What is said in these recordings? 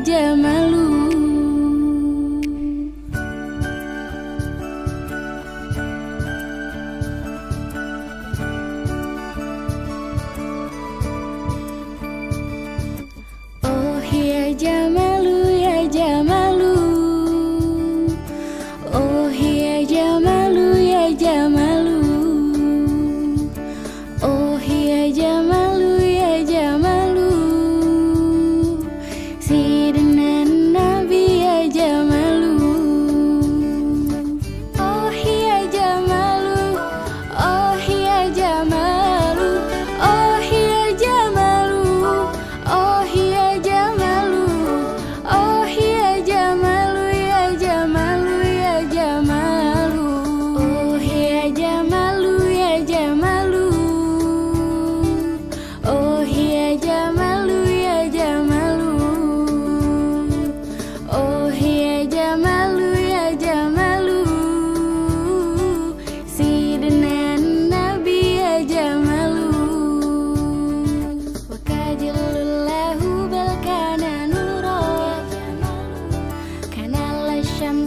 jamalu Oh ya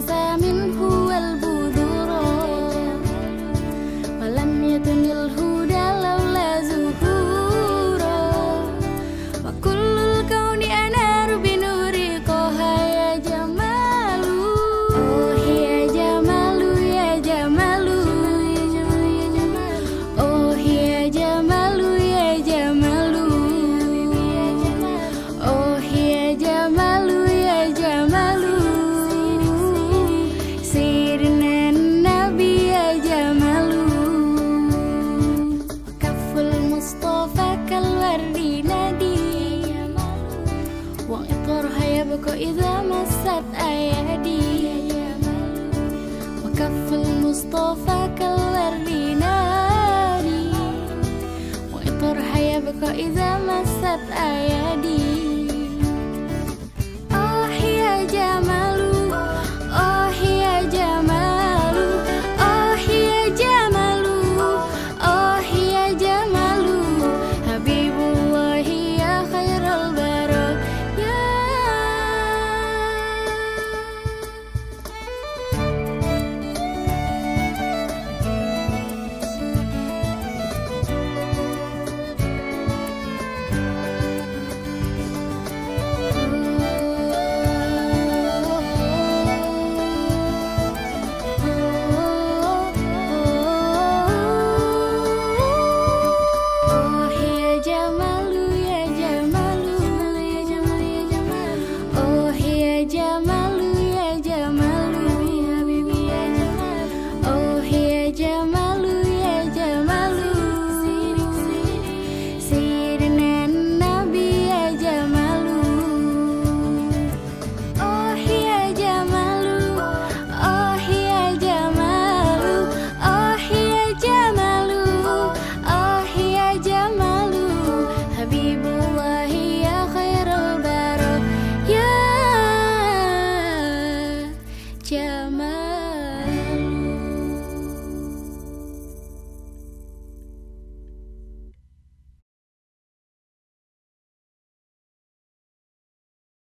things Stofa keluar binari, woi. Tur hayabeko iza maset ayadi, oh hiya jama.